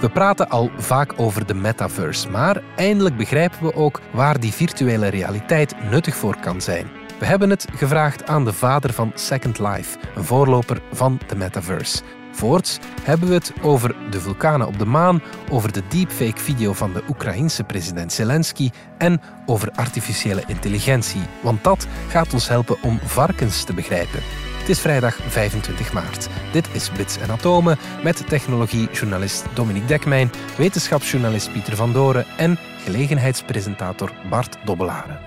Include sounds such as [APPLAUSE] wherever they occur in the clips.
We praten al vaak over de metaverse, maar eindelijk begrijpen we ook waar die virtuele realiteit nuttig voor kan zijn. We hebben het gevraagd aan de vader van Second Life, een voorloper van de metaverse. Voorts hebben we het over de vulkanen op de maan, over de deepfake-video van de Oekraïense president Zelensky en over artificiële intelligentie, want dat gaat ons helpen om varkens te begrijpen. Het is vrijdag 25 maart. Dit is Bits en Atomen met technologiejournalist Dominique Dekmijn, wetenschapsjournalist Pieter van Doren en gelegenheidspresentator Bart Dobbelaren.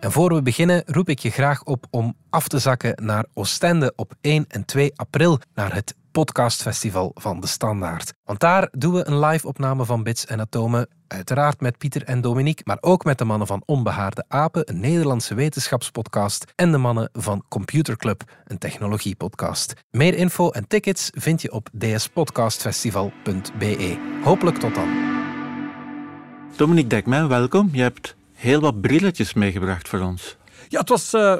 En voor we beginnen roep ik je graag op om af te zakken naar Oostende op 1 en 2 april naar het podcastfestival van De Standaard. Want daar doen we een live-opname van Bits en Atomen, uiteraard met Pieter en Dominique, maar ook met de mannen van Onbehaarde Apen, een Nederlandse wetenschapspodcast, en de mannen van Computer Club, een technologiepodcast. Meer info en tickets vind je op dspodcastfestival.be. Hopelijk tot dan. Dominique Dekman, welkom. Je hebt heel wat brilletjes meegebracht voor ons. Ja, het was uh,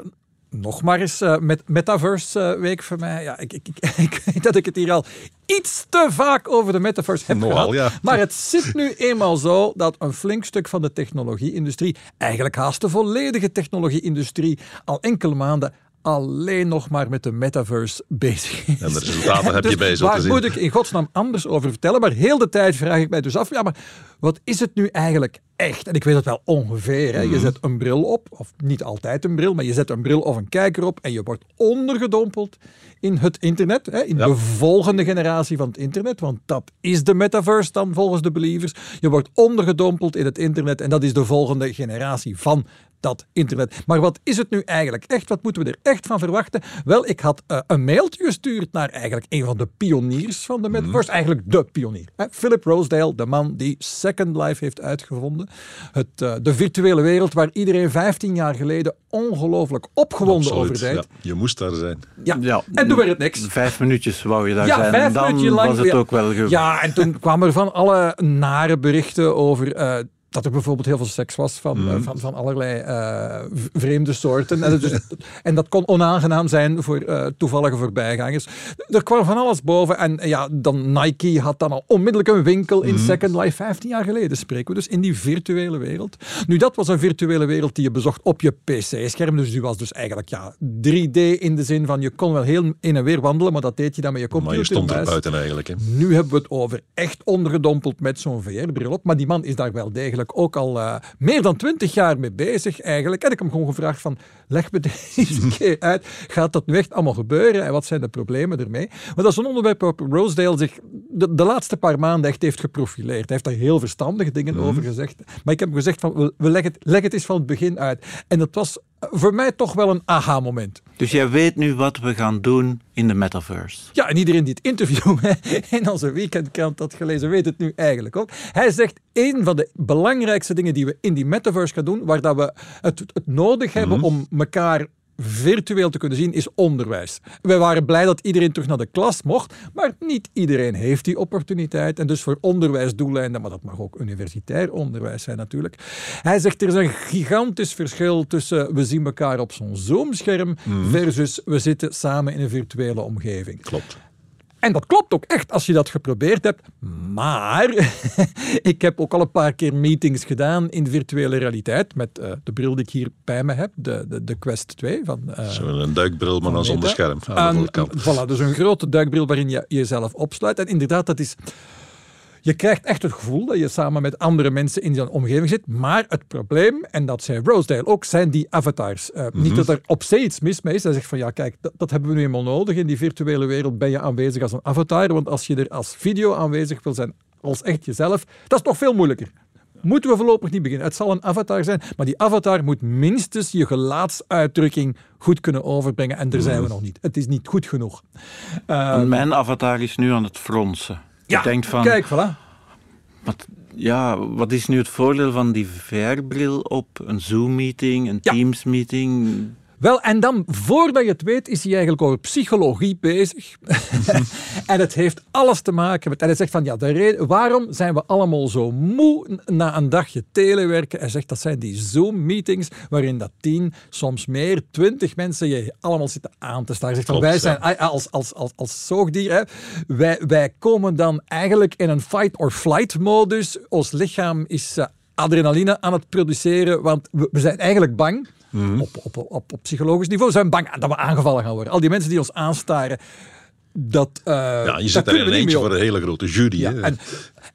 nog maar eens uh, met Metaverse uh, week voor mij. Ja, ik, ik, ik, [LAUGHS] ik, weet dat ik het hier al iets te vaak over de Metaverse heb Nogal, gehad. Ja. Maar het zit nu eenmaal zo dat een flink stuk van de technologie-industrie, eigenlijk haast de volledige technologie-industrie, al enkele maanden alleen nog maar met de metaverse bezig is. En de resultaten heb je [LAUGHS] dus Waar moet ik in godsnaam anders over vertellen? Maar heel de tijd vraag ik mij dus af, ja, maar wat is het nu eigenlijk echt? En ik weet het wel ongeveer. Hè? Je mhm. zet een bril op, of niet altijd een bril, maar je zet een bril of een kijker op en je wordt ondergedompeld in het internet, hè? in de volgende generatie van het internet, want dat is de metaverse dan volgens de believers. Je wordt ondergedompeld in het internet en dat is de volgende generatie van dat internet. Maar wat is het nu eigenlijk echt? Wat moeten we er echt van verwachten? Wel, ik had uh, een mailtje gestuurd naar eigenlijk een van de pioniers van de metaverse. Mm. Eigenlijk de pionier. Hè? Philip Rosedale, de man die Second Life heeft uitgevonden. Het, uh, de virtuele wereld waar iedereen 15 jaar geleden ongelooflijk opgewonden Absoluut, over zijn. Ja. Je moest daar zijn. Ja, ja. en toen werd het niks. Vijf minuutjes wou je daar ja, zijn. Vijf en dan lang, was het ook wel goed. Ja, en toen kwamen er van alle nare berichten over uh, dat er bijvoorbeeld heel veel seks was van, mm. van, van allerlei uh, vreemde soorten. En, dus, en, dat kon onaangenaam zijn voor uh, toevallige voorbijgangers. Er kwam van alles boven. En ja, dan Nike had dan al onmiddellijk een winkel in mm. Second Life. 15 jaar geleden spreken we dus in die virtuele wereld. Nu, dat was een virtuele wereld die je bezocht op je PC-scherm. Dus die was dus eigenlijk ja, 3D in de zin van je kon wel heel in en weer wandelen, maar dat deed je dan met je computer. Maar je stond er buiten eigenlijk. Hè? Nu hebben we het over echt ondergedompeld met zo'n VR-bril op. Maar die man is daar wel degelijk ook al uh, meer dan twintig jaar mee bezig eigenlijk. En ik heb hem gewoon gevraagd van, leg me [LAUGHS] deze keer uit. Gaat dat nu echt allemaal gebeuren? En wat zijn de problemen ermee? Maar dat is een onderwerp waarop Rosedale zich de, de, laatste paar maanden echt heeft geprofileerd. Hij heeft daar heel verstandige dingen mm. over gezegd. Maar ik heb hem gezegd van, we, we leggen het, leg het eens van het begin uit. En dat was voor mij toch wel een aha-moment. Dus jij weet nu wat we gaan doen in de metaverse. Ja, en iedereen die het interview [LAUGHS] in onze weekendkrant had gelezen, weet het nu eigenlijk ook. Hij zegt, een van de belangrijkste dingen die we in die metaverse gaan doen, waar dat we het, het nodig hebben mhm. om elkaar virtueel te kunnen zien, is onderwijs. Wij waren blij dat iedereen terug naar de klas mocht, maar niet iedereen heeft die opportuniteit. En dus voor onderwijsdoeleinden, maar dat mag ook universitair onderwijs zijn natuurlijk. Hij zegt er is een gigantisch verschil tussen we zien elkaar op zo'n Zoom-scherm mhm. versus we zitten samen in een virtuele omgeving. Klopt. En dat klopt ook echt als je dat geprobeerd hebt. Maar [LAUGHS] ik heb ook al een paar keer meetings gedaan in virtuele realiteit met uh, de bril die ik hier bij me heb, de, de, de Quest 2. Van, uh, Zo'n duikbril, maar dan zonder scherm. Aan de en, voilà, dus een grote duikbril waarin je jezelf opsluit. En inderdaad, dat is je krijgt echt het gevoel dat je samen met andere mensen in zo'n omgeving zit. Maar het probleem, en dat zei Rosedale ook, zijn die avatars. Uh, Niet mhm. dat er op zich iets mis mee is. Hij zegt van ja, kijk, dat, dat, hebben we nu eenmaal nodig. In die virtuele wereld ben je aanwezig als een avatar. Want als je er als video aanwezig wil zijn, als echt jezelf, dat is nog veel moeilijker moeten we voorlopig niet beginnen. Het zal een avatar zijn, maar die avatar moet minstens je gelaatsuitdrukking goed kunnen overbrengen. En daar zijn we mhm. nog niet. Het is niet goed genoeg. Uh, mijn avatar is nu aan het fronsen. Ja, denkt van, kijk, voilà. Wat, ja, wat is nu het voordeel van die VR-bril op een Zoom-meeting, een Teams-meeting? Wel, en dan, voordat je het weet, is hij eigenlijk over psychologie bezig. [LAUGHS] en het heeft alles te maken met... En hij zegt van, ja, de reden, waarom zijn we allemaal zo moe na een dagje telewerken? Hij zegt, dat zijn die Zoom-meetings, waarin dat tien, soms meer, twintig mensen je allemaal zitten aan te staan. Hij zegt van, wij zijn als, als, als, als zoogdier, hè, wij, wij komen dan eigenlijk in een fight-or-flight-modus. Ons lichaam is... Uh, adrenaline aan het produceren, want we, we zijn eigenlijk bang Mhm. op, op, op, op psychologisch niveau zijn bang dat we aangevallen gaan worden. Al die mensen die ons aanstaren, dat. Uh, ja, je zit daar in eentje voor een hele grote jury. Ja, en,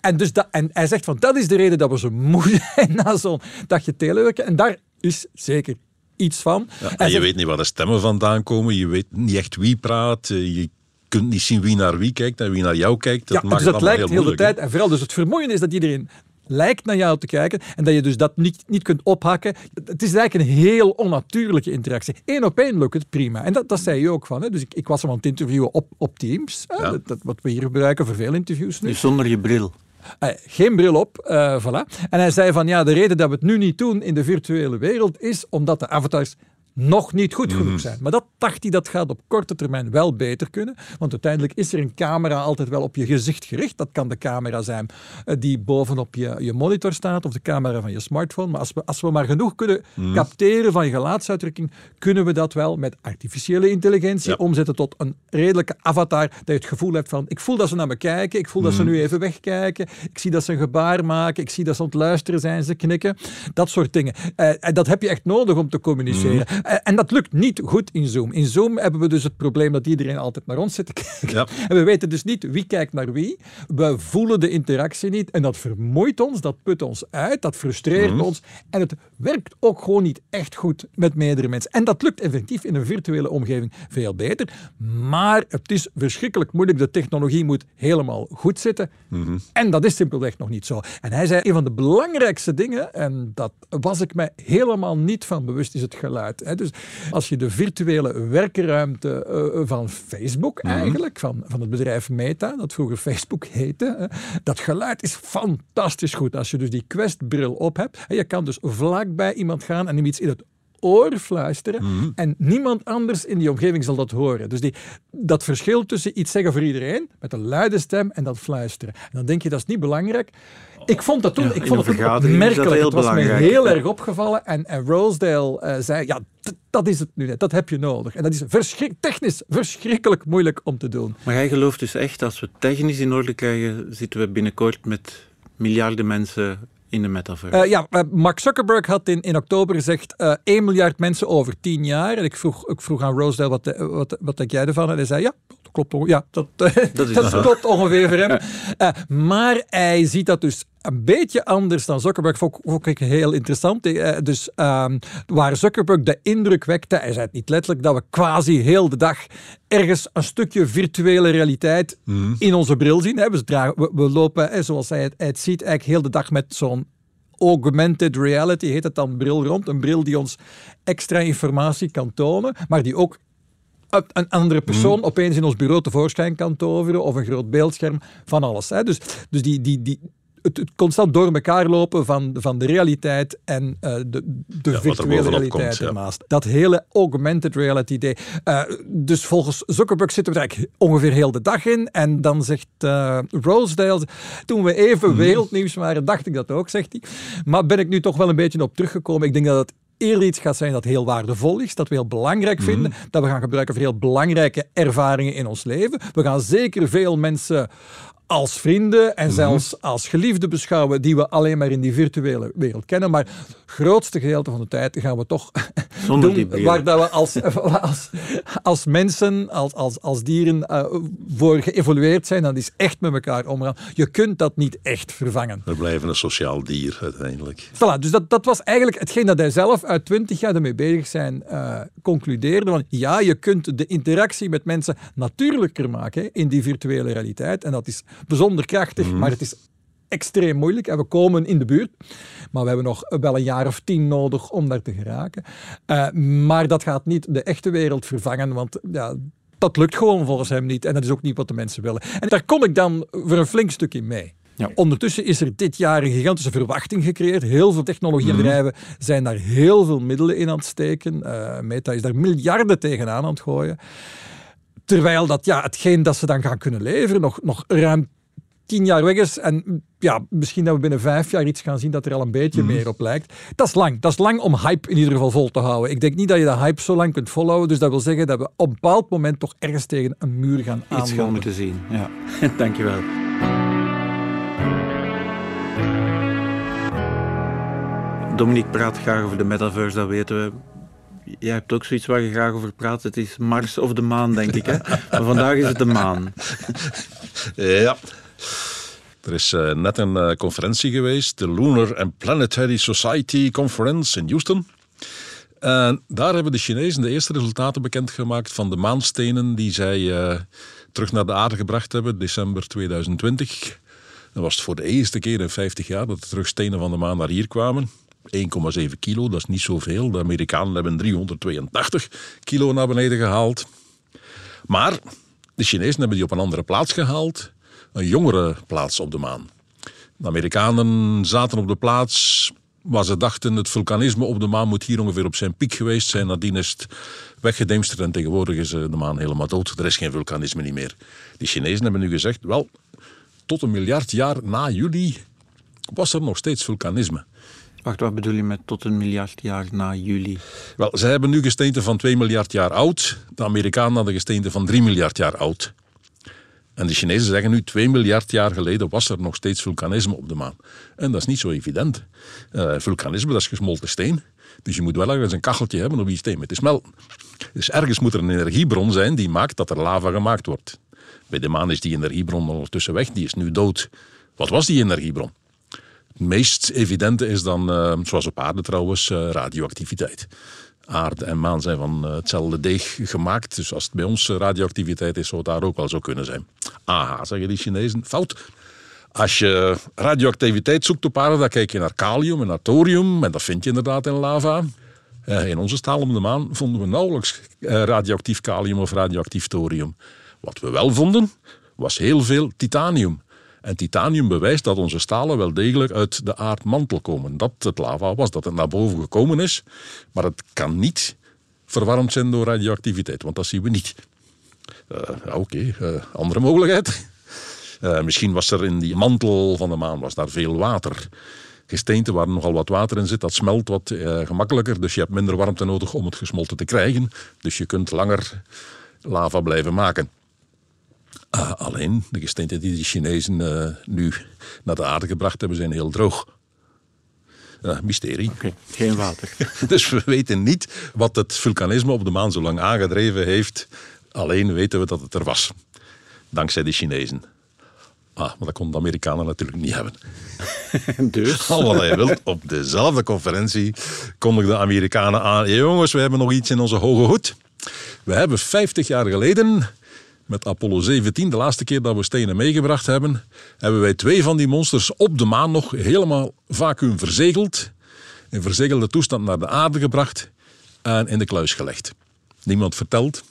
en, dus dat, en hij zegt van dat is de reden dat we zo moe [LAUGHS] zijn na zo'n dagje telewerken. En daar is zeker iets van. Ja, en je weet niet waar de stemmen vandaan komen, je weet niet echt wie praat, eh, je kunt niet zien wie naar wie kijkt en wie naar jou kijkt. Dat ja, maakt dus dat lijkt heel, heel de tijd. En vooral dus het vermoeiende is dat iedereen lijkt naar jou te kijken en dat je dus dat niet, niet kunt ophakken. Het is eigenlijk een heel onnatuurlijke interactie. Eén op één lukt het prima. En dat, dat zei je ook van. Hè? Dus ik, ik was hem aan het interviewen op, op Teams. Dat, dat, wat we hier gebruiken voor veel interviews nu. Dus zonder je bril? Uh, geen bril op, uh, voilà. En hij zei van ja, de reden dat we het nu niet doen in de virtuele wereld is omdat de avatars nog niet goed genoeg mhm. zijn. Maar dat dacht hij, dat gaat op korte termijn wel beter kunnen. Want uiteindelijk is er een camera altijd wel op je gezicht gericht. Dat kan de camera zijn eh, die bovenop je, je monitor staat of de camera van je smartphone. Maar als we, als we maar genoeg kunnen mhm. capteren van je gelaatsuitdrukking, kunnen we dat wel met artificiële intelligentie omzetten tot een redelijke avatar. Dat je het gevoel hebt van, ik voel dat ze naar me kijken, ik voel dat ze mhm. nu even wegkijken, ik zie dat ze een gebaar maken, ik zie dat ze aan het luisteren zijn, ze knikken. Dat soort dingen. Uh, en dat heb je echt nodig om te communiceren. Eh, en dat lukt niet goed in Zoom. In Zoom hebben we dus het probleem dat iedereen altijd naar ons zit te kijken. Ja. En we weten dus niet wie kijkt naar wie. We voelen de interactie niet. En dat vermoeit ons, dat put ons uit, dat frustreert mhm. ons. En het werkt ook gewoon niet echt goed met meerdere mensen. En dat lukt effectief in een virtuele omgeving veel beter. Maar het is verschrikkelijk moeilijk. De technologie moet helemaal goed zitten. Mhm. En dat is simpelweg nog niet zo. En hij zei, een van de belangrijkste dingen, en dat was ik mij helemaal niet van bewust, is het geluid. Dus als je de virtuele werkruimte uh, van Facebook mhm. eigenlijk, van, van het bedrijf Meta, dat vroeger [LAUGHS] Facebook heette, dat geluid is fantastisch goed. Als je dus die Quest-bril op hebt, en je kan dus vlakbij iemand gaan en hem iets in het oor fluisteren mhm. en niemand anders in die omgeving zal dat horen. Dus die, dat verschil tussen iets zeggen voor iedereen met een luide stem en dat fluisteren. En dan denk je dat is niet belangrijk. Ik vond dat toen ik vond het opmerkelijk. Het was me heel erg opgevallen. En, en Rosedale uh, zei, ja, dat is het nu net. Dat heb je nodig. En dat is verschrik technisch verschrikkelijk moeilijk om te doen. Maar jij gelooft dus echt, als we technisch in orde krijgen, zitten we binnenkort met miljarden mensen in de metaverse. Uh, ja, uh, Mark Zuckerberg had in, oktober gezegd uh, 1 miljard mensen over 10 jaar. En ik vroeg, ik vroeg aan Rosedale wat, wat, wat denk jij ervan? En hij zei ja, klopt, ja, dat, [LAUGHS] dat, dat klopt ongeveer voor hem. Uh, maar hij ziet dat dus een beetje anders dan Zuckerberg. Vond, ik heel interessant. Uh, dus uh, waar Zuckerberg de indruk wekte, hij zei het niet letterlijk, dat we quasi heel de dag ergens een stukje virtuele realiteit mm. in onze bril zien. Hè. We, dragen, we, we lopen, zoals hij het, het ziet, eigenlijk heel de dag met zo'n augmented reality, heet het dan, bril rond. Een bril die ons extra informatie kan tonen, maar die ook een andere persoon mm. opeens in ons bureau tevoorschijn kan toveren of een groot beeldscherm van alles. Hè. Dus, dus die, die, die, het, constant door elkaar lopen van, van de realiteit en uh, de, de virtuele realiteit komt, ernaast. Dat hele augmented reality idee. Uh, dus volgens Zuckerberg zitten we er eigenlijk ongeveer heel de dag in. En dan zegt uh, Rosedale, toen we even mm. wereldnieuws waren, dacht ik dat ook, zegt hij. Maar ben ik nu toch wel een beetje op teruggekomen. Ik denk dat het eerder iets gaat zijn dat heel waardevol is, dat we heel belangrijk mhm. vinden, dat we gaan gebruiken voor heel belangrijke ervaringen in ons leven. We gaan zeker veel mensen als vrienden en mhm. zelfs als geliefden beschouwen die we alleen maar in die virtuele wereld kennen. Maar het grootste gedeelte van de tijd gaan we toch [LAUGHS] Zonder doen waar dat we als, [LAUGHS] als, als mensen, als, als, als dieren uh, voor geëvolueerd zijn. Dat is echt met elkaar omgaan. Je kunt dat niet echt vervangen. We blijven een sociaal dier uiteindelijk. Voilà, dus dat, dat was eigenlijk hetgeen dat hij zelf uit twintig jaar ermee bezig zijn uh, concludeerde. Van, ja, je kunt de interactie met mensen natuurlijker maken in die virtuele realiteit. En dat is bijzonder krachtig, mhm. maar het is extreem moeilijk en we komen in de buurt. Maar we hebben nog wel een jaar of tien nodig om daar te geraken. Uh, maar dat gaat niet de echte wereld vervangen, want ja, dat lukt gewoon volgens hem niet. En dat is ook niet wat de mensen willen. En daar kom ik dan voor een flink stuk in mee. Ja. Ondertussen is er dit jaar een gigantische verwachting gecreëerd. Heel veel technologiebedrijven zijn daar heel veel middelen in aan het steken. Eh, Meta is daar miljarden tegenaan aan het gooien. Terwijl dat, ja, hetgeen dat ze dan gaan kunnen leveren nog, nog ruim tien jaar weg is. En ja, misschien dat we binnen vijf jaar iets gaan zien dat er al een beetje meer op lijkt. Dat is lang. Dat is lang om hype in ieder geval vol te houden. Ik denk niet dat je de hype zo lang kunt volhouden. Dus dat wil zeggen dat we op een bepaald moment toch ergens tegen een muur gaan Iets gaan aanlopen. moeten zien. Ja. [LAUGHS] Dankjewel. Dominique praat graag over de metaverse, dat weten we. Jij hebt ook zoiets waar je graag over praat. Het is Mars of de maan, denk ik. Hè? Maar vandaag is het de maan. [LAUGHS] Ja. Er is eh, net een eh, conferentie geweest, de Lunar and Planetary Society Conference in Houston. En daar hebben de Chinezen de eerste resultaten bekendgemaakt van de maanstenen die zij eh, terug naar de aarde gebracht hebben, december 2020. Dat was het voor de eerste keer in 50 jaar dat er terug stenen van de maan naar hier kwamen. 1,7 kilo, dat is niet zoveel. De Amerikanen hebben 382 kilo naar beneden gehaald. Maar de Chinezen hebben die op een andere plaats gehaald. Een jongere plaats op de maan. De Amerikanen zaten op de plaats waar ze dachten het vulkanisme op de maan moet hier ongeveer op zijn piek geweest zijn. Nadien is het weggedemsterd en tegenwoordig is eh, de maan helemaal dood. Er is geen vulkanisme niet meer. Die Chinezen hebben nu gezegd, wel, tot een miljard jaar na juli was er nog steeds vulkanisme. Wacht, wat bedoel je met tot een miljard jaar na juli? Wel, zij hebben nu gesteenten van 2 miljard jaar oud. De Amerikanen hadden gesteenten van 3 miljard jaar oud. En de Chinezen zeggen nu 2 miljard jaar geleden was er nog steeds vulkanisme op de maan. En dat is niet zo evident. Eh, vulkanisme, dat is gesmolten steen. Dus je moet wel ergens een kacheltje hebben op die steen. Het is wel, dus ergens moet er een energiebron zijn die maakt dat er lava gemaakt wordt. Bij de maan is die energiebron ondertussen weg, die is nu dood. Wat was die energiebron? Meest evidente is dan, eh, zoals op aarde trouwens, eh, radioactiviteit. Aarde en maan zijn van eh, hetzelfde deeg gemaakt. Dus als het bij ons radioactiviteit is, zou het daar ook wel zo kunnen zijn. Aha, zeggen die Chinezen. Fout. Als je radioactiviteit zoekt op aarde, dan kijk je naar kalium en naar thorium. En dat vind je inderdaad in lava. In onze staal om de maan vonden we nauwelijks radioactief kalium of radioactief thorium. Wat we wel vonden, was heel veel titanium. En titanium bewijst dat onze stalen wel degelijk uit de aardmantel komen. Dat het lava was, dat het naar boven gekomen is. Maar het kan niet verwarmd zijn door radioactiviteit, want dat zien we niet. Eh, Oké, eh, andere mogelijkheid. [LAUGHS] Eh, misschien was er in die mantel van de maan was daar veel water. Gesteente waar nogal wat water in zit, dat smelt wat gemakkelijker. Dus je hebt minder warmte nodig om het gesmolten te krijgen. Dus je kunt langer lava blijven maken. Ah, alleen, de gesteenten die de Chinezen eh, nu naar de aarde gebracht hebben, zijn heel droog. Eh, mysterie. Geen water. [LAUGHS] Dus we weten niet wat het vulkanisme op de maan zo lang aangedreven heeft. Alleen weten we dat het er was. Dankzij de Chinezen. Ah, maar dat konden de Amerikanen natuurlijk niet hebben. [LAUGHS] dus? [LAUGHS] Al wat hij. Op dezelfde conferentie kondigden de Amerikanen aan... "Hey, jongens, we hebben nog iets in onze hoge hoed. We hebben 50 jaar geleden... Met Apollo 17, de laatste keer dat we stenen meegebracht hebben, hebben wij twee van die monsters op de maan nog helemaal vacuüm verzegeld. In verzegelde toestand naar de aarde gebracht en in de kluis gelegd. Niemand vertelt.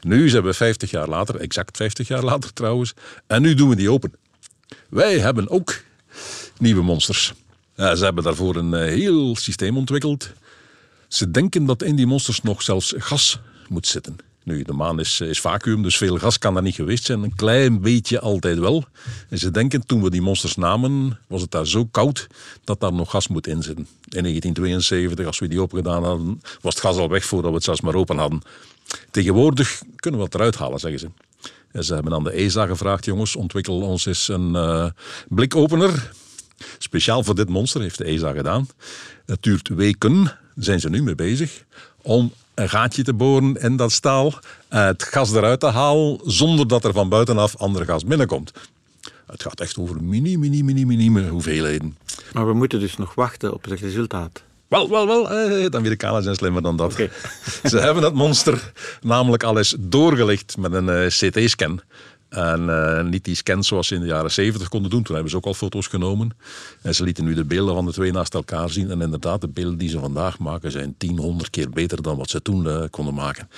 Nu zijn we 50 jaar later, exact 50 jaar later trouwens, en nu doen we die open. Wij hebben ook nieuwe monsters. Ja, ze hebben daarvoor een eh, heel systeem ontwikkeld. Ze denken dat in die monsters nog zelfs gas moet zitten. Nu, de maan is, is vacuüm, dus veel gas kan daar niet geweest zijn. Een klein beetje altijd wel. En ze denken, toen we die monsters namen, was het daar zo koud dat daar nog gas moet in zitten. In 1972, als we die open gedaan hadden, was het gas al weg voordat we het zelfs maar open hadden. Tegenwoordig kunnen we het eruit halen, zeggen ze. En ze hebben aan de ESA gevraagd, jongens, ontwikkel ons eens een eh, blikopener. Speciaal voor dit monster heeft de ESA gedaan. Het duurt weken, zijn ze nu mee bezig, om een gaatje te boren in dat staal, eh, het gas eruit te halen, zonder dat er van buitenaf ander gas binnenkomt. Het gaat echt over mini, mini, mini, mini hoeveelheden. Maar we moeten dus nog wachten op het resultaat. Wel, wel, wel, eh, de Amerikanen zijn slimmer dan dat. [LAUGHS] Ze hebben het monster namelijk al eens doorgelicht met een eh, CT-scan. En eh, niet die scans zoals ze in de jaren 70 konden doen. Toen hebben ze ook al foto's genomen. En ze lieten nu de beelden van de twee naast elkaar zien. En inderdaad, de beelden die ze vandaag maken zijn 10, 100 keer beter dan wat ze toen eh, konden maken.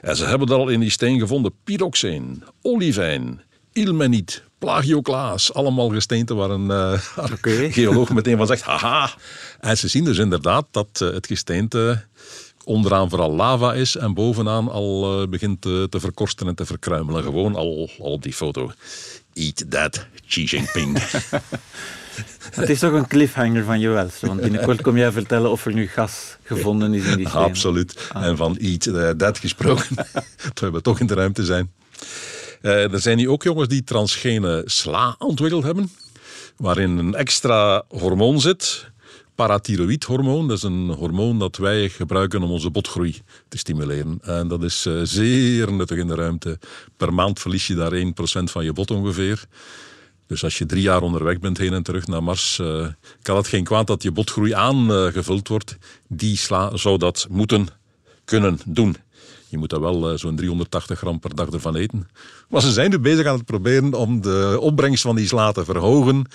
En ze hebben er al in die steen gevonden pyroxeen, olivijn, ilmenit, plagioclaas. Allemaal gesteenten waar een uh, okay. geoloog meteen van zegt, haha. En ze zien dus inderdaad dat het gesteente onderaan vooral lava is en bovenaan al uh, begint te, te, verkorsten en te verkruimelen. Gewoon al, al op die foto. Eat that, Xi Jinping. [LAUGHS] Het is toch een cliffhanger van je welste, want binnenkort kom jij vertellen of er nu gas gevonden is in die steen. Absoluut. Ah. En van eat that gesproken, [LAUGHS] terwijl we toch in de ruimte zijn. Uh, er zijn nu ook jongens die transgene sla ontwikkeld hebben, waarin een extra hormoon zit, parathyroïdhormoon. Dat is een hormoon dat wij gebruiken om onze botgroei te stimuleren. En dat is uh, zeer nuttig in de ruimte. Per maand verlies je daar 1% van je bot ongeveer. Dus als je drie jaar onderweg bent heen en terug naar Mars, uh, kan het geen kwaad dat je botgroei aangevuld wordt. Die sla zou dat moeten kunnen doen. Je moet daar wel uh, zo'n 380 gram per dag ervan eten. Maar ze zijn nu bezig aan het proberen om de opbrengst van die sla te verhogen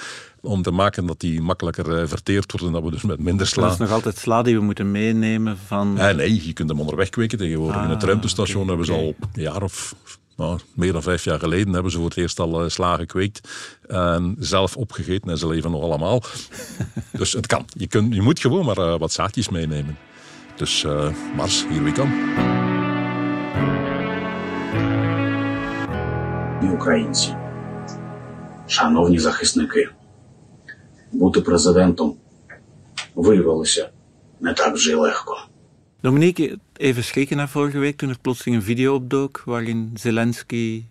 Om te maken dat die makkelijker uh, verteerd wordt en dat we dus met minder sla... Dat is nog altijd sla die we moeten meenemen van... Nee, nee je kunt hem onderweg kweken tegenwoordig. Ah, In het ruimtestation okay, hebben ze al een jaar of nou, meer dan vijf jaar geleden hebben ze voor het eerst al uh, sla gekweekt. En zelf opgegeten en ze leven nog allemaal. [LAUGHS] dus het kan. Je, kunt, je moet gewoon maar uh, wat zaadjes meenemen. Dus uh, Mars, hier we come. Українці, шановні захисники, бути президентом виявилося не так вже й легко. Dominique, even schrikken naar vorige week toen er plotseling een video opdook waarin Zelensky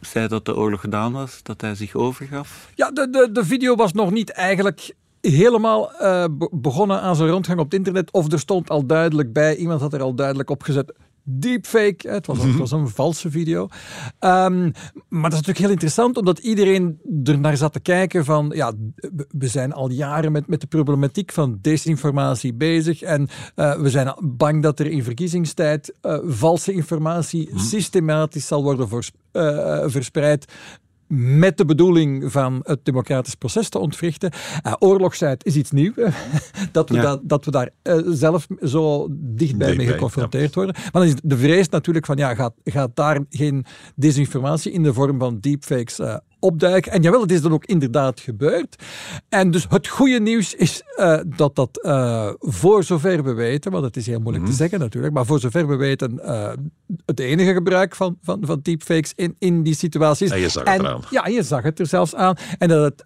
zei dat de oorlog gedaan was, dat hij zich overgaf. Ja, de, de, de video was nog niet eigenlijk helemaal uh, begonnen aan zijn rondgang op het internet. Of er stond al duidelijk bij, iemand had er al duidelijk op gezet deepfake. Het was, het was een valse video. Um, maar dat is natuurlijk heel interessant, omdat iedereen er naar zat te kijken van, ja, we zijn al jaren met, met de problematiek van desinformatie bezig en uh, we zijn bang dat er in verkiezingstijd uh, valse informatie systematisch zal worden uh, verspreid met de bedoeling van het democratisch proces te ontwrichten. Uh, oorlogstijd is iets nieuws. [LAUGHS] dat, we Ja. dat, dat we daar eh, zelf zo dichtbij mee geconfronteerd worden. Maar dan is de vrees natuurlijk van, ja, gaat, gaat daar geen desinformatie in de vorm van deepfakes eh, opduiken? En jawel, het is dan ook inderdaad gebeurd. En dus het goede nieuws is eh, dat dat eh, voor zover we weten, want het is heel moeilijk te zeggen natuurlijk, maar voor zover we weten eh, het enige gebruik van, van, van deepfakes in, in die situaties. En je zag het En- eraan. Ja, je zag het er zelfs aan. En dat het,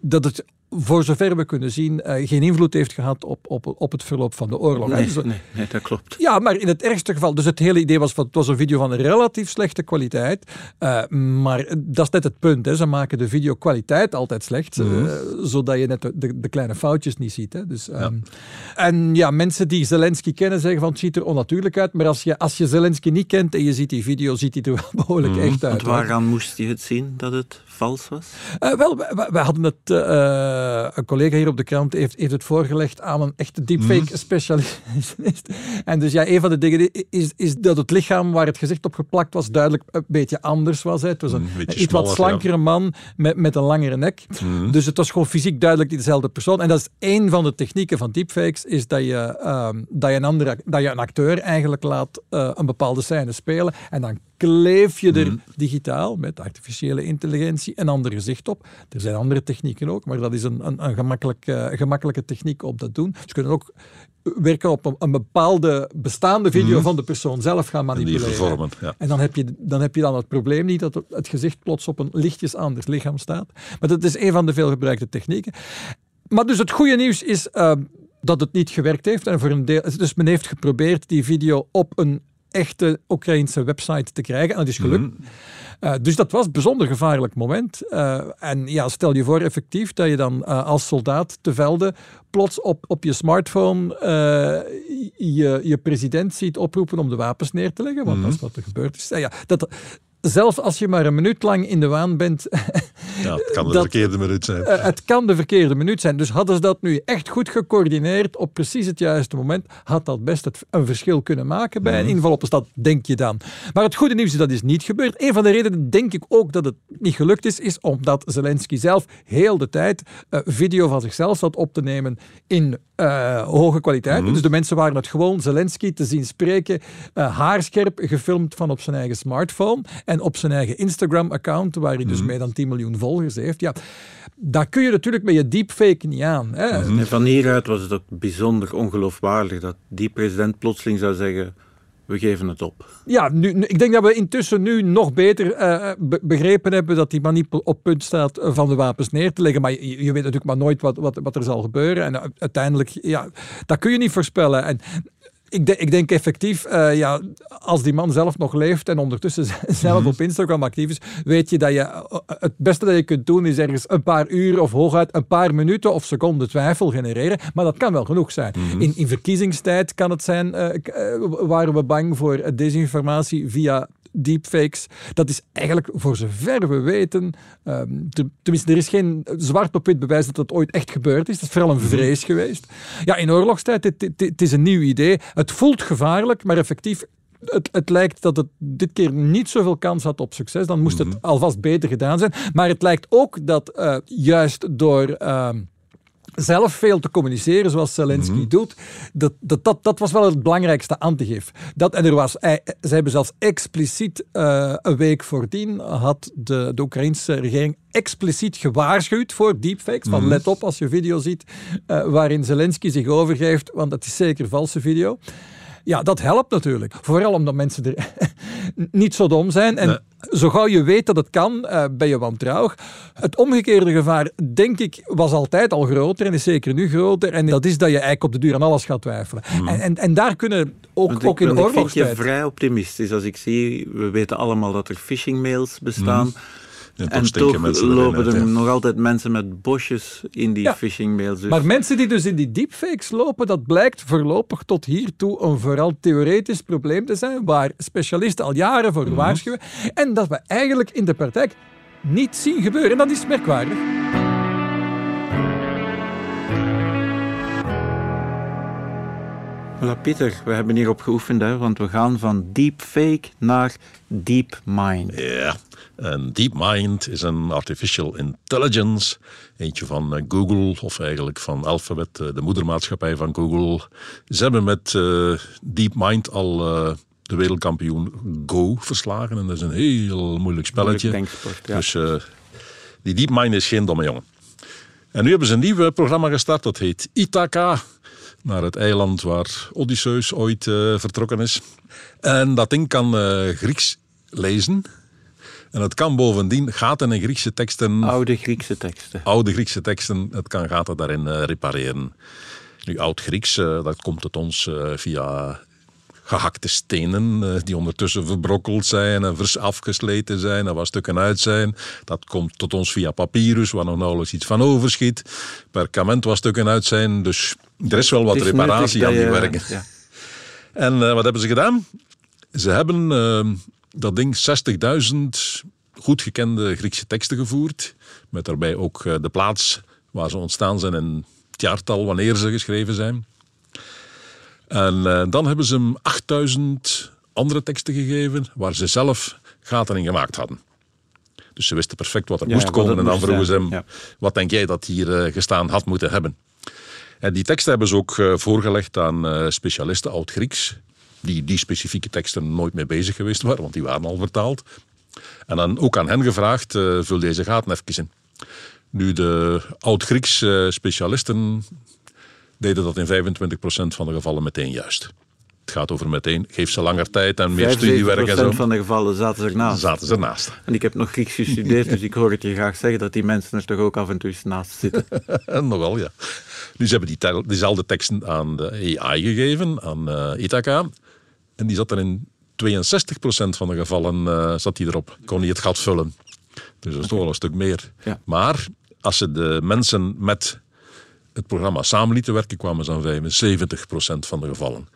dat het voor zover we kunnen zien, eh, geen invloed heeft gehad op, op, op het verloop van de oorlog. Nee, Dus, nee, nee, dat klopt. ja, maar in het ergste geval, dus het hele idee was van het was een video van relatief slechte kwaliteit. eh, maar dat is net het punt. Hè. Ze maken de video kwaliteit altijd slecht, eh, zodat je net de, de, kleine foutjes niet ziet. Hè. Dus, ehm, En ja, mensen die Zelensky kennen zeggen van het ziet er onnatuurlijk uit. Maar als je, als je Zelensky niet kent en je ziet die video, ziet hij er wel [LAUGHS] behoorlijk echt uit. Want hoor. waaraan moest je het zien dat het vals was? Eh, wel, we, we- we hadden het, eh, een collega hier op de krant heeft, heeft het voorgelegd aan een echte deepfake specialist. [LAUGHS] en dus ja, een van de dingen is, is dat het lichaam waar het gezicht op geplakt was duidelijk een beetje anders was. Hè. Het was een, Een beetje iets wat slankere man met, met een langere nek. Dus het was gewoon fysiek duidelijk niet dezelfde persoon. En dat is één van de technieken van deepfakes, is dat je, ehm, dat je, een, andere, dat je een acteur eigenlijk laat eh, een bepaalde scène spelen en dan kleef je er digitaal met artificiële intelligentie een ander gezicht op. Er zijn andere technieken ook, maar dat is een, een, een gemakkelijk, eh, gemakkelijke techniek om dat te doen. Ze kunnen ook werken op een, een bepaalde bestaande video van de persoon zelf gaan En die manipuleren. vervormen. Ja. En dan heb, je, dan heb je dan het probleem niet dat het- gezicht plots op een lichtjes anders lichaam staat. Maar dat is een van de veel gebruikte technieken. Maar dus het goede nieuws is eh, dat het niet gewerkt heeft. En voor een deel, dus men heeft geprobeerd die video op een echte Oekraïnse website te krijgen. En dat is gelukt. Eh, dus dat was een bijzonder gevaarlijk moment. Eh, en ja, stel je voor effectief dat je dan eh, als soldaat te velde plots op, op je smartphone je, je president ziet oproepen om de wapens neer te leggen. Want dat is wat er gebeurd is. Ja, dat, zelfs als je maar een minuut lang in de waan bent, [LAUGHS] Ja, het kan de Dat- verkeerde minuut zijn. eh, het kan de verkeerde minuut zijn. Dus hadden ze dat nu echt goed gecoördineerd op precies het juiste moment, had dat best het, een verschil kunnen maken bij een inval op een stad, denk je dan. Maar het goede nieuws is dat is niet gebeurd. Een van de redenen, denk ik ook, dat het niet gelukt is, is omdat Zelensky zelf heel de tijd eh, video van zichzelf zat op te nemen in eh, hoge kwaliteit. Dus de mensen waren het gewoon Zelensky te zien spreken, haarscherp gefilmd van op zijn eigen smartphone. En op zijn eigen Instagram-account, waar hij dus Mhm. meer dan 10 miljoen volgers heeft. Ja, daar kun je natuurlijk met je deepfake niet aan. Hè. Mhm. En van hieruit was het ook bijzonder ongeloofwaardig dat die president plotseling zou zeggen: we geven het op. Ja, nu, nu- ik denk dat we intussen nu nog beter eh, be- begrepen hebben dat die man niet op punt staat eh, van de wapens neer te leggen. Maar je, je weet natuurlijk maar nooit wat, wat, wat er zal gebeuren. En uiteindelijk, ja, dat kun je niet voorspellen. En ik, de- ik denk effectief, eh, ja, als die man zelf nog leeft en ondertussen [LAUGHS] zelf op Instagram actief is, weet je dat je eh, het beste dat je kunt doen is ergens een paar uur of hooguit een paar minuten of seconden twijfel genereren. Maar dat kan wel genoeg zijn. in, in verkiezingstijd kan het zijn, eh, eh, waren we bang voor eh, desinformatie via deepfakes. Dat is eigenlijk, voor zover we weten, ehm, te- tenminste, er is geen zwart op wit bewijs dat dat ooit echt gebeurd is. Dat is vooral een vrees geweest. Ja, in oorlogstijd, het, het, het is een nieuw idee. Het voelt gevaarlijk, maar effectief, het, het lijkt dat het dit keer niet zoveel kans had op succes. Dan moest het alvast beter gedaan zijn. Maar het lijkt ook dat eh, juist door... ehm, zelf veel te communiceren, zoals Zelensky doet, dat, dat, dat, dat was wel het belangrijkste antigif. Dat, en er was, hij, ze hebben zelfs expliciet eh, een week voordien had de, de Oekraïnse regering expliciet gewaarschuwd voor deepfakes. Van let op als je video ziet eh, waarin Zelensky zich overgeeft, want dat is zeker valse video. Ja, dat helpt natuurlijk. Vooral omdat mensen er [LAUGHS] niet zo dom zijn. En zo gauw je weet dat het kan, eh, ben je wantrouwig. Het omgekeerde gevaar, denk ik, was altijd al groter en is zeker nu groter. En dat is dat je eigenlijk op de duur aan alles gaat twijfelen. En, en, en daar kunnen ook, Want ook ik, in want ik vind je oorlogstijd... vrij optimistisch als ik zie, we weten allemaal dat er phishingmails bestaan. En toch En lopen er nog altijd mensen met bosjes in die Ja. phishingmails. Dus Maar mensen die dus in die deepfakes lopen, dat blijkt voorlopig tot hiertoe een vooral theoretisch probleem te zijn, waar specialisten al jaren voor waarschuwen. En dat we eigenlijk in de praktijk niet zien gebeuren. En dat is merkwaardig. Voilà, Pieter, we hebben hierop geoefend, hè, want we gaan van deepfake naar DeepMind. Ja, en DeepMind is een artificial intelligence. Eentje van eh, Google, of eigenlijk van Alphabet, eh, de moedermaatschappij van Google. Ze hebben met eh, DeepMind al de wereldkampioen Go verslagen. En dat is een heel moeilijk spelletje. Moeilijk denksport, ja. Dus eh, die DeepMind is geen domme jongen. En nu hebben ze een nieuw programma gestart, dat heet Ithaca. Naar het eiland waar Odysseus ooit eh, vertrokken is. En dat ding kan eh, Grieks lezen. En het kan bovendien gaten in Griekse teksten, Oude Griekse teksten. oude Griekse teksten, het kan gaten daarin eh, repareren. Nu, oud-Grieks, dat komt tot ons via gehakte stenen die ondertussen verbrokkeld zijn en vers afgesleten zijn en waar stukken uit zijn. Dat komt tot ons via papyrus, waar nog nauwelijks iets van overschiet. Perkament waar stukken uit zijn, dus er is wel wat is reparatie aan die werken. ja. [LAUGHS] En eh, wat hebben ze gedaan? Ze hebben eh, dat ding 60.000 goed gekende Griekse teksten gevoerd. Met daarbij ook eh, de plaats waar ze ontstaan zijn en het jaartal wanneer ze geschreven zijn. En eh, dan hebben ze hem 8000 andere teksten gegeven waar ze zelf gaten in gemaakt hadden. Dus ze wisten perfect wat er Ja, moest komen. En dan vroegen ze hem, ja. wat denk jij dat hier gestaan had moeten hebben? En die teksten hebben ze ook eh, voorgelegd aan eh, specialisten oud-Grieks, die die specifieke teksten nooit mee bezig geweest waren, want die waren al vertaald. En dan ook aan hen gevraagd, eh, vul deze gaten even in. Nu, de oud-Grieks specialisten deden dat in 25% van de gevallen meteen juist. Het gaat over meteen, geef ze langer tijd en meer studiewerk en 75% zo. van de gevallen zaten ernaast. Zaten ze ernaast. En ik heb nog Grieks gestudeerd, dus ik hoor het je graag zeggen dat die mensen er toch ook af en toe naast zitten. [LAUGHS] En Nogal, ja. Nu, ze hebben die diezelfde teksten aan de AI gegeven, aan eh Ithaca. En die zat er in 62% van de gevallen eh, zat die erop. Kon niet het gat vullen. Dus dat is toch wel een stuk meer. Ja. Maar als ze de mensen met het programma samen lieten werken, kwamen ze aan 75% van de gevallen.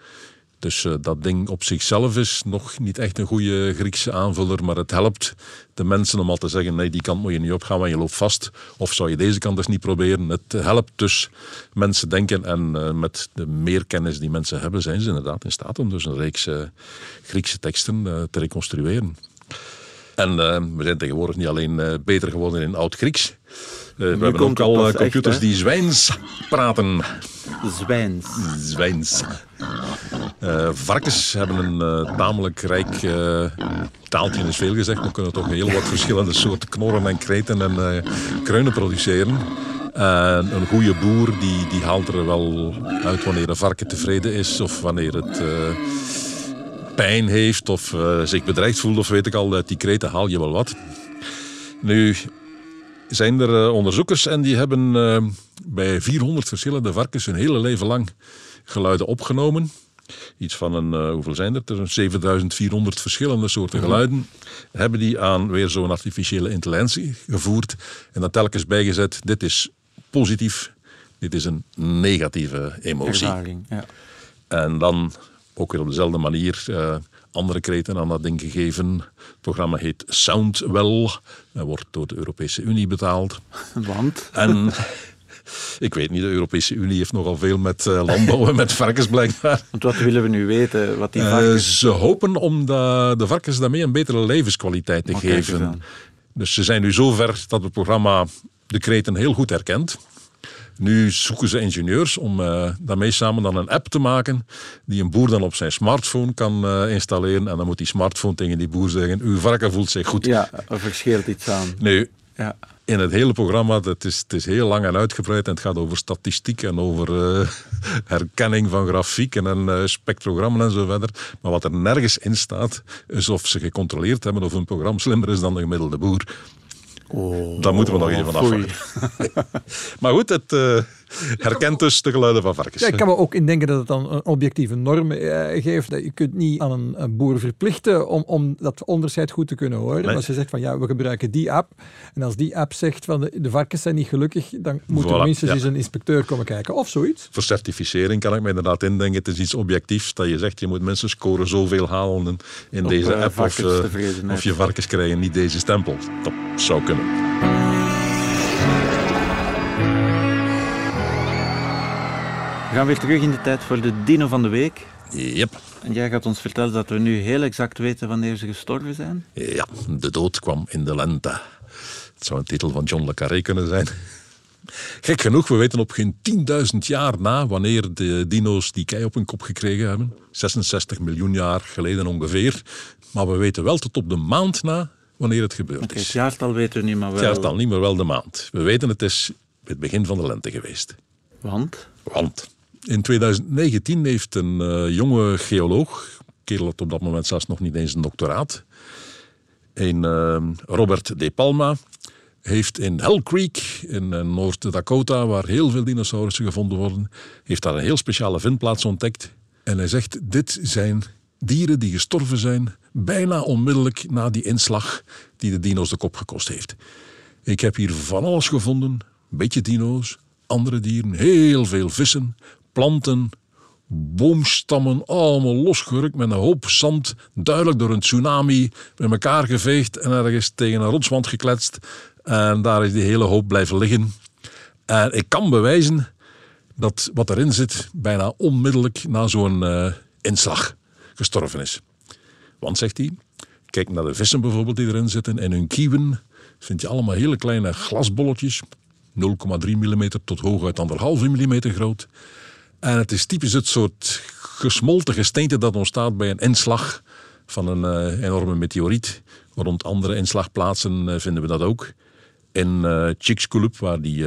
Dus eh, dat ding op zichzelf is nog niet echt een goede Griekse aanvuller, maar het helpt de mensen om al te zeggen, nee, die kant moet je niet opgaan, want je loopt vast. Of zou je deze kant eens niet proberen? Het helpt dus mensen denken en eh, met de meer kennis die mensen hebben, zijn ze inderdaad in staat om dus een reeks eh, Griekse teksten te reconstrueren. En we zijn tegenwoordig niet alleen beter geworden in oud-Grieks. Eh, we hebben ook al eh, computers echt, die zwijns praten. Zwijns. Zwijns. Uh, varkens hebben een uh, tamelijk rijk uh, taaltje, is veel gezegd, maar kunnen toch heel wat verschillende soorten knorren en kreten en kruinen produceren. En een goede boer die, die haalt er wel uit wanneer een varken tevreden is of wanneer het pijn heeft of zich bedreigd voelt of weet ik al, uit die kreten haal je wel wat. Nu zijn er onderzoekers en die hebben bij 400 verschillende varkens hun hele leven lang geluiden opgenomen. Iets van een, uh, hoeveel zijn er? Er 7400 verschillende soorten mhm. geluiden. Hebben die aan weer zo'n artificiële intelligentie gevoerd. En dan telkens bijgezet, dit is positief, dit is een negatieve emotie. Ervaring, ja. En dan ook weer op dezelfde manier uh, andere kreten aan dat ding gegeven. Het programma heet Soundwell. Dat wordt door de Europese Unie betaald. Want? En ik weet niet, de Europese Unie heeft nogal veel met uh, landbouw en met varkens blijkbaar. Want wat willen we nu weten? Wat die eh, varkens... ze hopen om de, de varkens daarmee een betere levenskwaliteit te geven. Dus ze zijn nu zover dat het programma de kreten heel goed herkent. Nu zoeken ze ingenieurs om uh, daarmee samen dan een app te maken die een boer dan op zijn smartphone kan uh, installeren. En dan moet die smartphone tegen die boer zeggen, uw varken voelt zich goed. Ja, er verschilt iets aan. Nu, ja in het hele programma, het is, het is heel lang en uitgebreid en het gaat over statistiek en over uh, [LAUGHS] herkenning van grafieken en spectrogrammen en zo verder. Maar wat er nergens in staat, is of ze gecontroleerd hebben of een programma slimmer is dan de gemiddelde boer. Oh, Daar moeten we nog even afwachten. [LAUGHS] maar goed, het uh, [LAUGHS] herkent dus de geluiden van varkens. Ja, ik kan me ook indenken dat het dan een objectieve norm uh, geeft. Je kunt niet aan een, een, boer verplichten om, om dat onderscheid goed te kunnen horen. Nee. Als je zegt van ja, we gebruiken die app. En als die app zegt van de, de varkens zijn niet gelukkig, dan moet voilà, er minstens eens een inspecteur komen kijken. Of zoiets. Voor certificering kan ik me inderdaad indenken. Het is iets objectiefs dat je zegt, je moet mensen scoren zoveel halen in, in deze uh, app. Of, of je varkens krijgen niet deze stempel. Dat zou kunnen. We gaan weer terug in de tijd voor de dino van de week. Yep. En jij gaat ons vertellen dat we nu heel exact weten wanneer ze gestorven zijn? Ja, de dood kwam in de lente. Het zou een titel van John le Carré kunnen zijn. Gek genoeg, we weten op geen 10.000 jaar na wanneer de dino's die kei op hun kop gekregen hebben. 66 miljoen jaar geleden ongeveer. Maar we weten wel tot op de maand na wanneer het gebeurd is. Het jaartal weten we niet, maar wel... Het jaartal niet, maar wel de maand. We weten het is het begin van de lente geweest. Want? Want in 2019 heeft een uh, jonge geoloog, kerel had op dat moment zelfs nog niet eens een doctoraat, een uh, Robert De Palma, heeft in Hell Creek in uh, Noord-Dakota, waar heel veel dinosaurussen gevonden worden, heeft daar een heel speciale vindplaats ontdekt. En hij zegt, dit zijn dieren die gestorven zijn bijna onmiddellijk na die inslag die de dino's de kop gekost heeft. Ik heb hier van alles gevonden, een beetje dino's, andere dieren, heel veel vissen, planten, boomstammen, allemaal losgerukt met een hoop zand, duidelijk door een tsunami met elkaar geveegd en ergens tegen een rotswand gekletst. En daar is die hele hoop blijven liggen. En ik kan bewijzen dat wat erin zit bijna onmiddellijk na zo'n uh, inslag gestorven is. Want, zegt hij, kijk naar de vissen bijvoorbeeld die erin zitten en hun kieuwen. Vind je allemaal hele kleine glasbolletjes, 0,3 mm tot hooguit 1,5 mm groot. En het is typisch het soort gesmolten gesteente dat ontstaat bij een inslag van een uh, enorme meteoriet. Rond andere inslagplaatsen uh, vinden we dat ook. In uh, Chicxulub, waar die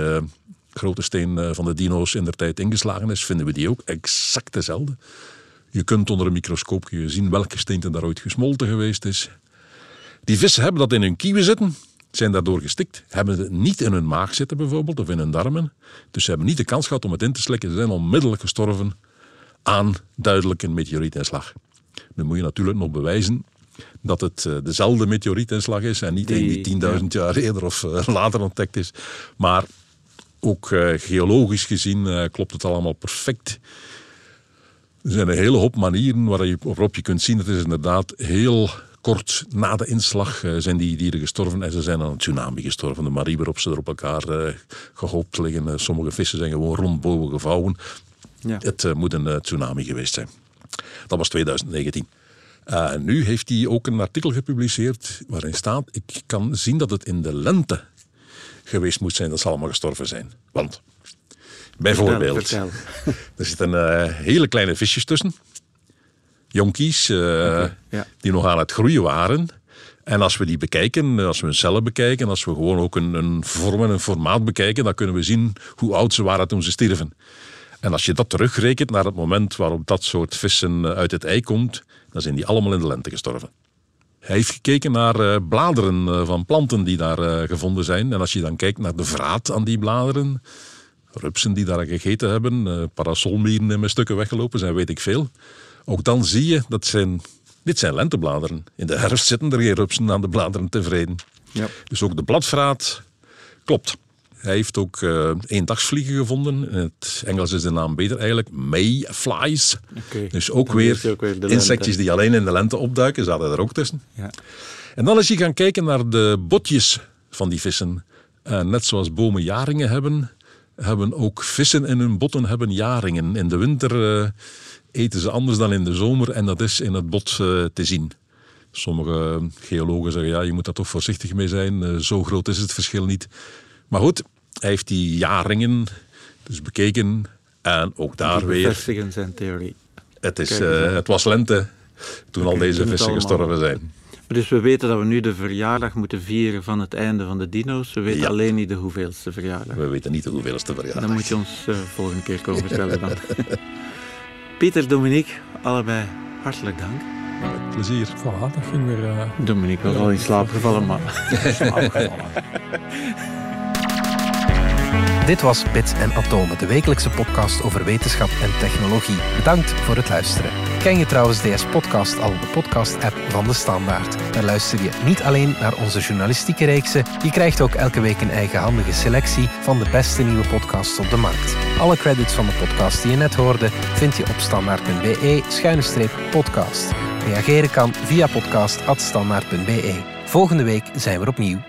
grote steen van de dino's in der tijd ingeslagen is, vinden we die ook exact dezelfde. Je kunt onder een microscoop zien welke gesteente daar ooit gesmolten geweest is. Die vissen hebben dat in hun kieven zitten zijn daardoor gestikt, hebben het niet in hun maag zitten bijvoorbeeld, of in hun darmen. Dus ze hebben niet de kans gehad om het in te slikken. Ze zijn onmiddellijk gestorven aan duidelijk een meteorietinslag. Nu moet je natuurlijk nog bewijzen dat het uh, dezelfde meteorietinslag is en niet die, die 10.000 jaar eerder of uh, later ontdekt is. Maar ook uh, geologisch gezien klopt het allemaal perfect. Er zijn een hele hoop manieren waarop je kunt zien dat het is inderdaad heel Kort na de inslag uh, zijn die dieren gestorven en ze zijn aan een tsunami gestorven. De marie waarop ze er op elkaar uh, gehoopt liggen. Uh, sommige vissen zijn gewoon rond boven gevouwen. Ja. Het moet een tsunami geweest zijn. Dat was 2019. nu heeft hij ook een artikel gepubliceerd waarin staat: Ik kan zien dat het in de lente geweest moet zijn dat ze allemaal gestorven zijn. Want, bijvoorbeeld, [LAUGHS] er zitten hele kleine visjes tussen. Jonkies, uh, die nog aan het groeien waren. En als we die bekijken, als we hun cellen bekijken, als we gewoon ook een, een vorm en een formaat bekijken, dan kunnen we zien hoe oud ze waren toen ze stierven. En als je dat terugrekent naar het moment waarop dat soort vissen uit het ei komt, dan zijn die allemaal in de lente gestorven. Hij heeft gekeken naar bladeren van planten die daar gevonden zijn. En als je dan kijkt naar de vraat aan die bladeren, rupsen die daar gegeten hebben, parasolmieren in mijn stukken weggelopen zijn, weet ik veel. Ook dan zie je dat zijn, dit zijn lentebladeren. In de herfst zitten er geen rupsen aan de bladeren tevreden. Ja. Dus ook de bladvraat klopt. Hij heeft ook uh, eendagsvliegen gevonden. In het Engels is de naam beter eigenlijk. Mayflies. Okay. Dus ook weer, ook weer insectjes die alleen in de lente opduiken. Zaten er ook tussen. Ja. En dan is hij gaan kijken naar de botjes van die vissen. Uh, net zoals bomen jaringen hebben, hebben ook vissen in hun botten hebben jaringen. In de winter uh, eten ze anders dan in de zomer en dat is in het bot te zien. Sommige geologen zeggen ja, je moet daar toch voorzichtig mee zijn. zo groot is het verschil niet. Maar goed, hij heeft die jaringen dus bekeken en ook daar weer... Zijn theorie. Het, is, uh, het was lente toen al deze vissen gestorven zijn. Dus we weten dat we nu de verjaardag moeten vieren van het einde van de dino's. We weten alleen niet de hoeveelste verjaardag. We weten niet de hoeveelste verjaardag. Dan moet je ons uh, volgende keer komen vertellen dan. [LAUGHS] Pieter, Dominique, allebei hartelijk dank. Met plezier. Voilà, dat ging weer... Uh... Dominique was al in slaap gevallen, maar... [LAUGHS] slaap gevallen. Dit was Bits en Atomen, de wekelijkse podcast over wetenschap en technologie. Bedankt voor het luisteren. Ken je trouwens DS Podcast al, de podcast-app van de Standaard? Daar luister je niet alleen naar onze journalistieke reeksen, je krijgt ook elke week een eigenhandige selectie van de beste nieuwe podcasts op de markt. Alle credits van de podcast die je net hoorde vind je op standaard.be-podcast. Reageren kan via podcast.standaard.be. Volgende week zijn we opnieuw.